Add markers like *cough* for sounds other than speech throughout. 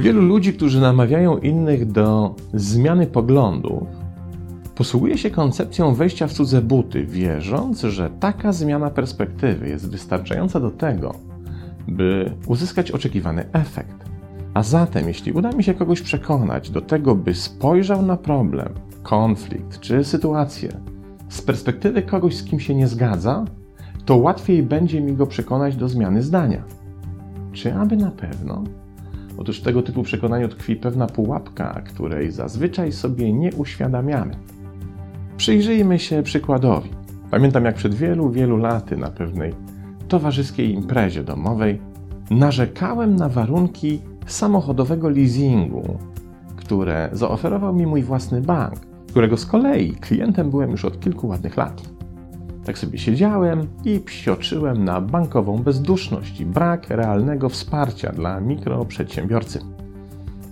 Wielu ludzi, którzy namawiają innych do zmiany poglądów, posługuje się koncepcją wejścia w cudze buty, wierząc, że taka zmiana perspektywy jest wystarczająca do tego, by uzyskać oczekiwany efekt. A zatem, jeśli uda mi się kogoś przekonać do tego, by spojrzał na problem, konflikt czy sytuację z perspektywy kogoś, z kim się nie zgadza, to łatwiej będzie mi go przekonać do zmiany zdania. Czy aby na pewno? Otóż w tego typu przekonaniu tkwi pewna pułapka, której zazwyczaj sobie nie uświadamiamy. Przyjrzyjmy się przykładowi. Pamiętam, jak przed wielu, wielu laty na pewnej towarzyskiej imprezie domowej narzekałem na warunki samochodowego leasingu, które zaoferował mi mój własny bank, którego z kolei klientem byłem już od kilku ładnych lat. Tak sobie siedziałem i psioczyłem na bankową bezduszność i brak realnego wsparcia dla mikroprzedsiębiorcy.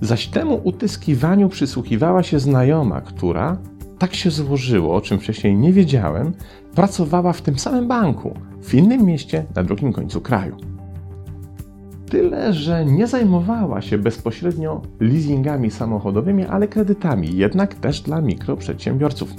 Zaś temu utyskiwaniu przysłuchiwała się znajoma, która, tak się złożyło, o czym wcześniej nie wiedziałem, pracowała w tym samym banku, w innym mieście na drugim końcu kraju. Tyle, że nie zajmowała się bezpośrednio leasingami samochodowymi, ale kredytami, jednak też dla mikroprzedsiębiorców.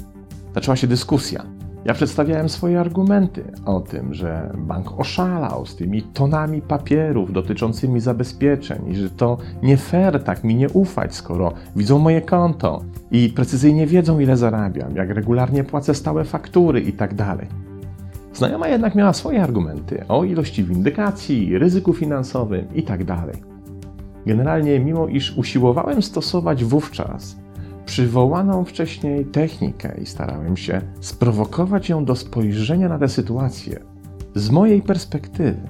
Zaczęła się dyskusja. Ja przedstawiałem swoje argumenty o tym, że bank oszalał z tymi tonami papierów dotyczącymi zabezpieczeń i że to nie fair tak mi nie ufać, skoro widzą moje konto i precyzyjnie wiedzą, ile zarabiam, jak regularnie płacę stałe faktury itd. Znajoma jednak miała swoje argumenty o ilości windykacji, ryzyku finansowym itd. Tak Generalnie, mimo iż usiłowałem stosować wówczas przywołaną wcześniej technikę i starałem się sprowokować ją do spojrzenia na tę sytuację z mojej perspektywy,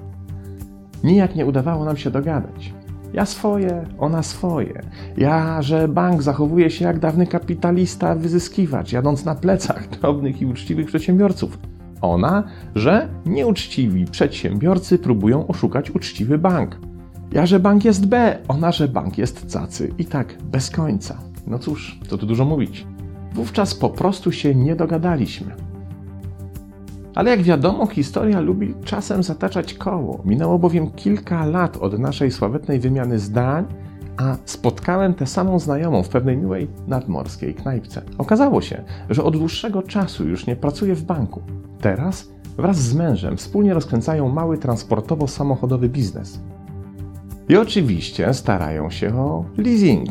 nijak nie udawało nam się dogadać. Ja swoje, ona swoje. Ja, że bank zachowuje się jak dawny kapitalista, wyzyskiwacz, jadąc na plecach drobnych i uczciwych przedsiębiorców. Ona, że nieuczciwi przedsiębiorcy próbują oszukać uczciwy bank. Ja, że bank jest B, ona, że bank jest cacy. I tak bez końca. No cóż, co tu dużo mówić. Wówczas po prostu się nie dogadaliśmy. Ale jak wiadomo, historia lubi czasem zataczać koło. Minęło bowiem kilka lat od naszej sławetnej wymiany zdań, a spotkałem tę samą znajomą w pewnej miłej nadmorskiej knajpce. Okazało się, że od dłuższego czasu już nie pracuje w banku. Teraz wraz z mężem wspólnie rozkręcają mały transportowo-samochodowy biznes. I oczywiście starają się o leasing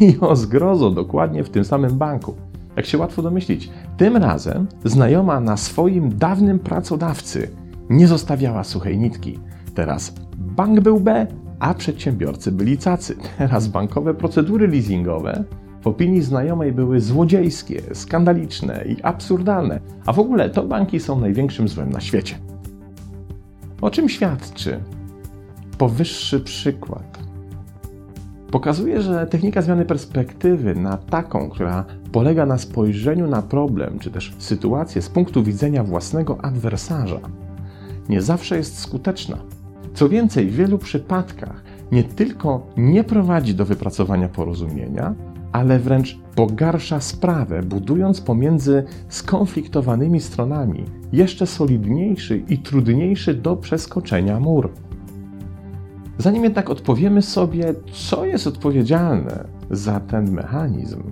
i o zgrozo dokładnie w tym samym banku. Jak się łatwo domyślić, tym razem znajoma na swoim dawnym pracodawcy nie zostawiała suchej nitki. Teraz bank był B, a przedsiębiorcy byli cacy. Teraz *laughs* bankowe procedury leasingowe w opinii znajomej były złodziejskie, skandaliczne i absurdalne, a w ogóle to banki są największym złem na świecie. O czym świadczy powyższy przykład? Pokazuje, że technika zmiany perspektywy na taką, która polega na spojrzeniu na problem czy też sytuację z punktu widzenia własnego adwersarza, nie zawsze jest skuteczna. Co więcej, w wielu przypadkach nie tylko nie prowadzi do wypracowania porozumienia, ale wręcz pogarsza sprawę, budując pomiędzy skonfliktowanymi stronami jeszcze solidniejszy i trudniejszy do przeskoczenia mur. Zanim jednak odpowiemy sobie, co jest odpowiedzialne za ten mechanizm,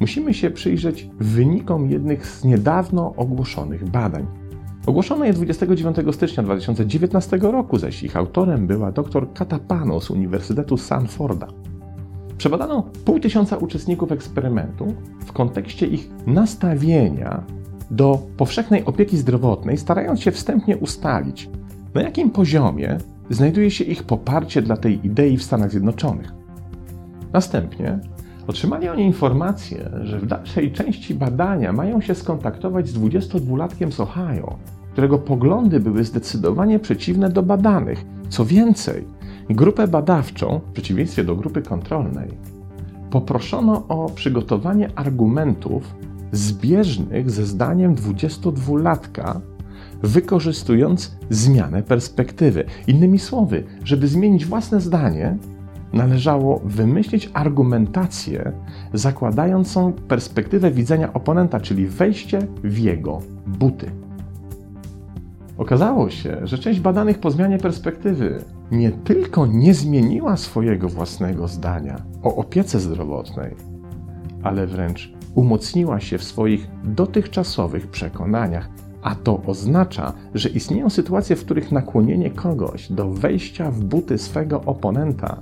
musimy się przyjrzeć wynikom jednych z niedawno ogłoszonych badań. Ogłoszono je 29 stycznia 2019 roku, zaś ich autorem była dr Katapano z Uniwersytetu Sanforda. Przebadano pół tysiąca uczestników eksperymentu w kontekście ich nastawienia do powszechnej opieki zdrowotnej, starając się wstępnie ustalić, na jakim poziomie znajduje się ich poparcie dla tej idei w Stanach Zjednoczonych. Następnie otrzymali oni informację, że w dalszej części badania mają się skontaktować z 22-latkiem z Ohio, którego poglądy były zdecydowanie przeciwne do badanych. Co więcej, grupę badawczą, w przeciwieństwie do grupy kontrolnej, poproszono o przygotowanie argumentów zbieżnych ze zdaniem 22-latka wykorzystując zmianę perspektywy. Innymi słowy, żeby zmienić własne zdanie, należało wymyślić argumentację zakładającą perspektywę widzenia oponenta, czyli wejście w jego buty. Okazało się, że część badanych po zmianie perspektywy nie tylko nie zmieniła swojego własnego zdania o opiece zdrowotnej, ale wręcz umocniła się w swoich dotychczasowych przekonaniach, a to oznacza, że istnieją sytuacje, w których nakłonienie kogoś do wejścia w buty swego oponenta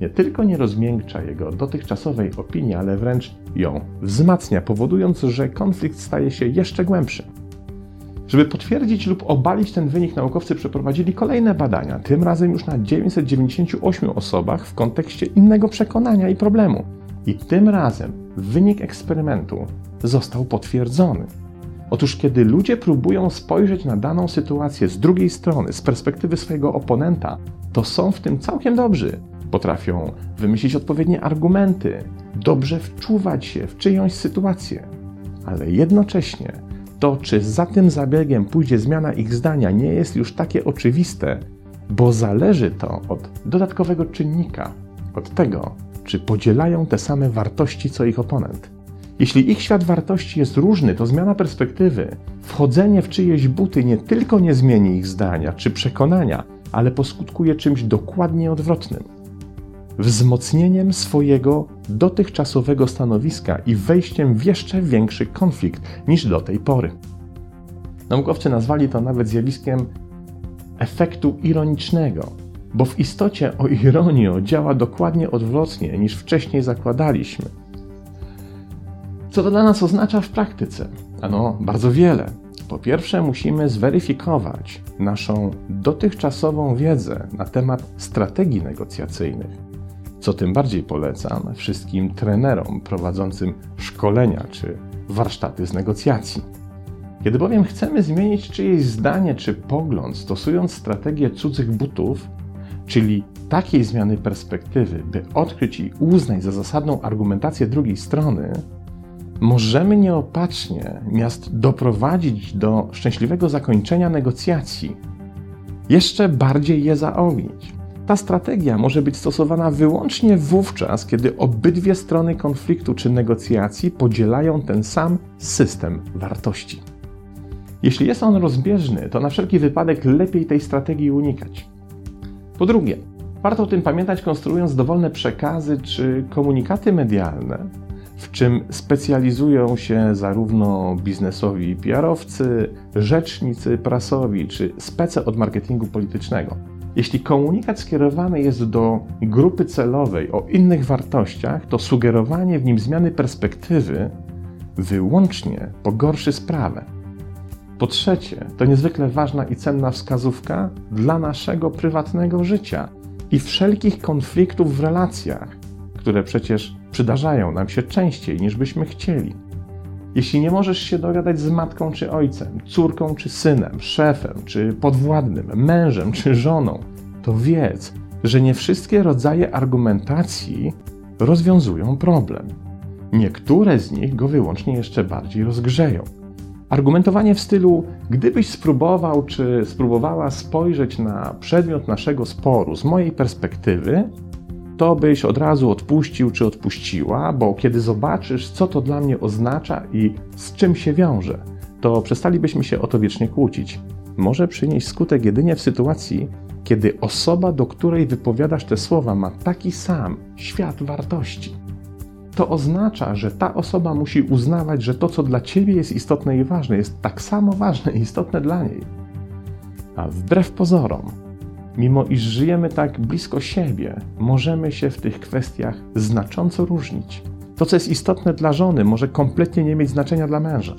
nie tylko nie rozmiękcza jego dotychczasowej opinii, ale wręcz ją wzmacnia, powodując, że konflikt staje się jeszcze głębszy. Żeby potwierdzić lub obalić ten wynik, naukowcy przeprowadzili kolejne badania, tym razem już na 998 osobach w kontekście innego przekonania i problemu. I tym razem wynik eksperymentu został potwierdzony. Otóż, kiedy ludzie próbują spojrzeć na daną sytuację z drugiej strony, z perspektywy swojego oponenta, to są w tym całkiem dobrzy. Potrafią wymyślić odpowiednie argumenty, dobrze wczuwać się w czyjąś sytuację, ale jednocześnie to, czy za tym zabiegiem pójdzie zmiana ich zdania, nie jest już takie oczywiste, bo zależy to od dodatkowego czynnika, od tego, czy podzielają te same wartości co ich oponent. Jeśli ich świat wartości jest różny, to zmiana perspektywy, wchodzenie w czyjeś buty nie tylko nie zmieni ich zdania czy przekonania, ale poskutkuje czymś dokładnie odwrotnym wzmocnieniem swojego dotychczasowego stanowiska i wejściem w jeszcze większy konflikt niż do tej pory. Naukowcy nazwali to nawet zjawiskiem efektu ironicznego, bo w istocie o ironio działa dokładnie odwrotnie niż wcześniej zakładaliśmy. Co to dla nas oznacza w praktyce? Ano, bardzo wiele. Po pierwsze, musimy zweryfikować naszą dotychczasową wiedzę na temat strategii negocjacyjnych co tym bardziej polecam wszystkim trenerom prowadzącym szkolenia czy warsztaty z negocjacji. Kiedy bowiem chcemy zmienić czyjeś zdanie czy pogląd, stosując strategię cudzych butów, czyli takiej zmiany perspektywy, by odkryć i uznać za zasadną argumentację drugiej strony, możemy nieopatrznie miast doprowadzić do szczęśliwego zakończenia negocjacji, jeszcze bardziej je zaognić. Ta strategia może być stosowana wyłącznie wówczas, kiedy obydwie strony konfliktu czy negocjacji podzielają ten sam system wartości. Jeśli jest on rozbieżny, to na wszelki wypadek lepiej tej strategii unikać. Po drugie, warto o tym pamiętać, konstruując dowolne przekazy czy komunikaty medialne, w czym specjalizują się zarówno biznesowi PR-owcy, rzecznicy prasowi czy spece od marketingu politycznego. Jeśli komunikat skierowany jest do grupy celowej o innych wartościach, to sugerowanie w nim zmiany perspektywy wyłącznie pogorszy sprawę. Po trzecie, to niezwykle ważna i cenna wskazówka dla naszego prywatnego życia i wszelkich konfliktów w relacjach, które przecież przydarzają nam się częściej niż byśmy chcieli. Jeśli nie możesz się dogadać z matką czy ojcem, córką czy synem, szefem czy podwładnym, mężem czy żoną, to wiedz, że nie wszystkie rodzaje argumentacji rozwiązują problem. Niektóre z nich go wyłącznie jeszcze bardziej rozgrzeją. Argumentowanie w stylu: Gdybyś spróbował czy spróbowała spojrzeć na przedmiot naszego sporu z mojej perspektywy, to byś od razu odpuścił czy odpuściła, bo kiedy zobaczysz, co to dla mnie oznacza i z czym się wiąże, to przestalibyśmy się o to wiecznie kłócić. Może przynieść skutek jedynie w sytuacji, kiedy osoba, do której wypowiadasz te słowa, ma taki sam świat wartości. To oznacza, że ta osoba musi uznawać, że to, co dla ciebie jest istotne i ważne, jest tak samo ważne i istotne dla niej. A wbrew pozorom, Mimo iż żyjemy tak blisko siebie, możemy się w tych kwestiach znacząco różnić. To, co jest istotne dla żony, może kompletnie nie mieć znaczenia dla męża.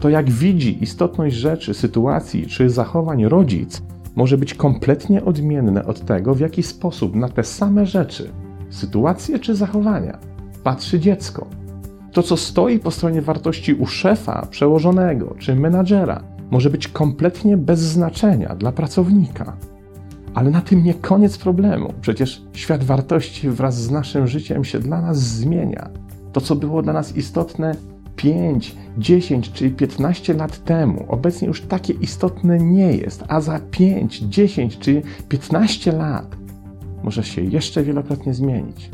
To, jak widzi istotność rzeczy, sytuacji czy zachowań rodzic, może być kompletnie odmienne od tego, w jaki sposób na te same rzeczy, sytuacje czy zachowania patrzy dziecko. To, co stoi po stronie wartości u szefa, przełożonego czy menadżera, może być kompletnie bez znaczenia dla pracownika. Ale na tym nie koniec problemu. Przecież świat wartości wraz z naszym życiem się dla nas zmienia. To, co było dla nas istotne 5, 10 czy 15 lat temu, obecnie już takie istotne nie jest, a za 5, 10 czy 15 lat może się jeszcze wielokrotnie zmienić.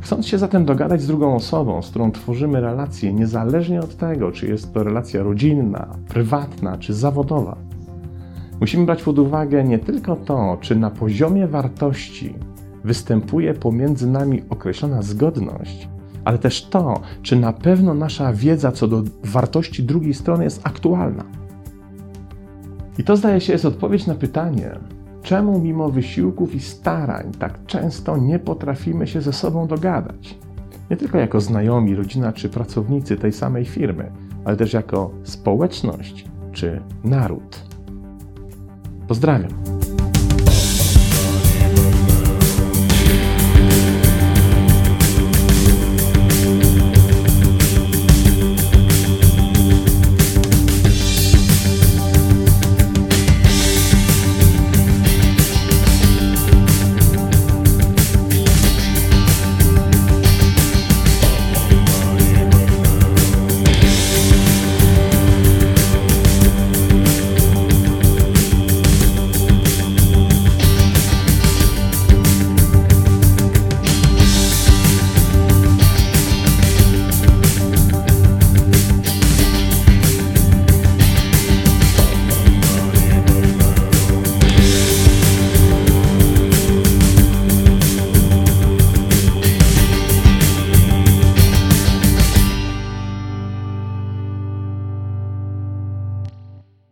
Chcąc się zatem dogadać z drugą osobą, z którą tworzymy relację, niezależnie od tego, czy jest to relacja rodzinna, prywatna czy zawodowa, musimy brać pod uwagę nie tylko to, czy na poziomie wartości występuje pomiędzy nami określona zgodność, ale też to, czy na pewno nasza wiedza co do wartości drugiej strony jest aktualna. I to zdaje się jest odpowiedź na pytanie, czemu mimo wysiłków i starań tak często nie potrafimy się ze sobą dogadać. Nie tylko jako znajomi, rodzina czy pracownicy tej samej firmy, ale też jako społeczność czy naród. Поздравим!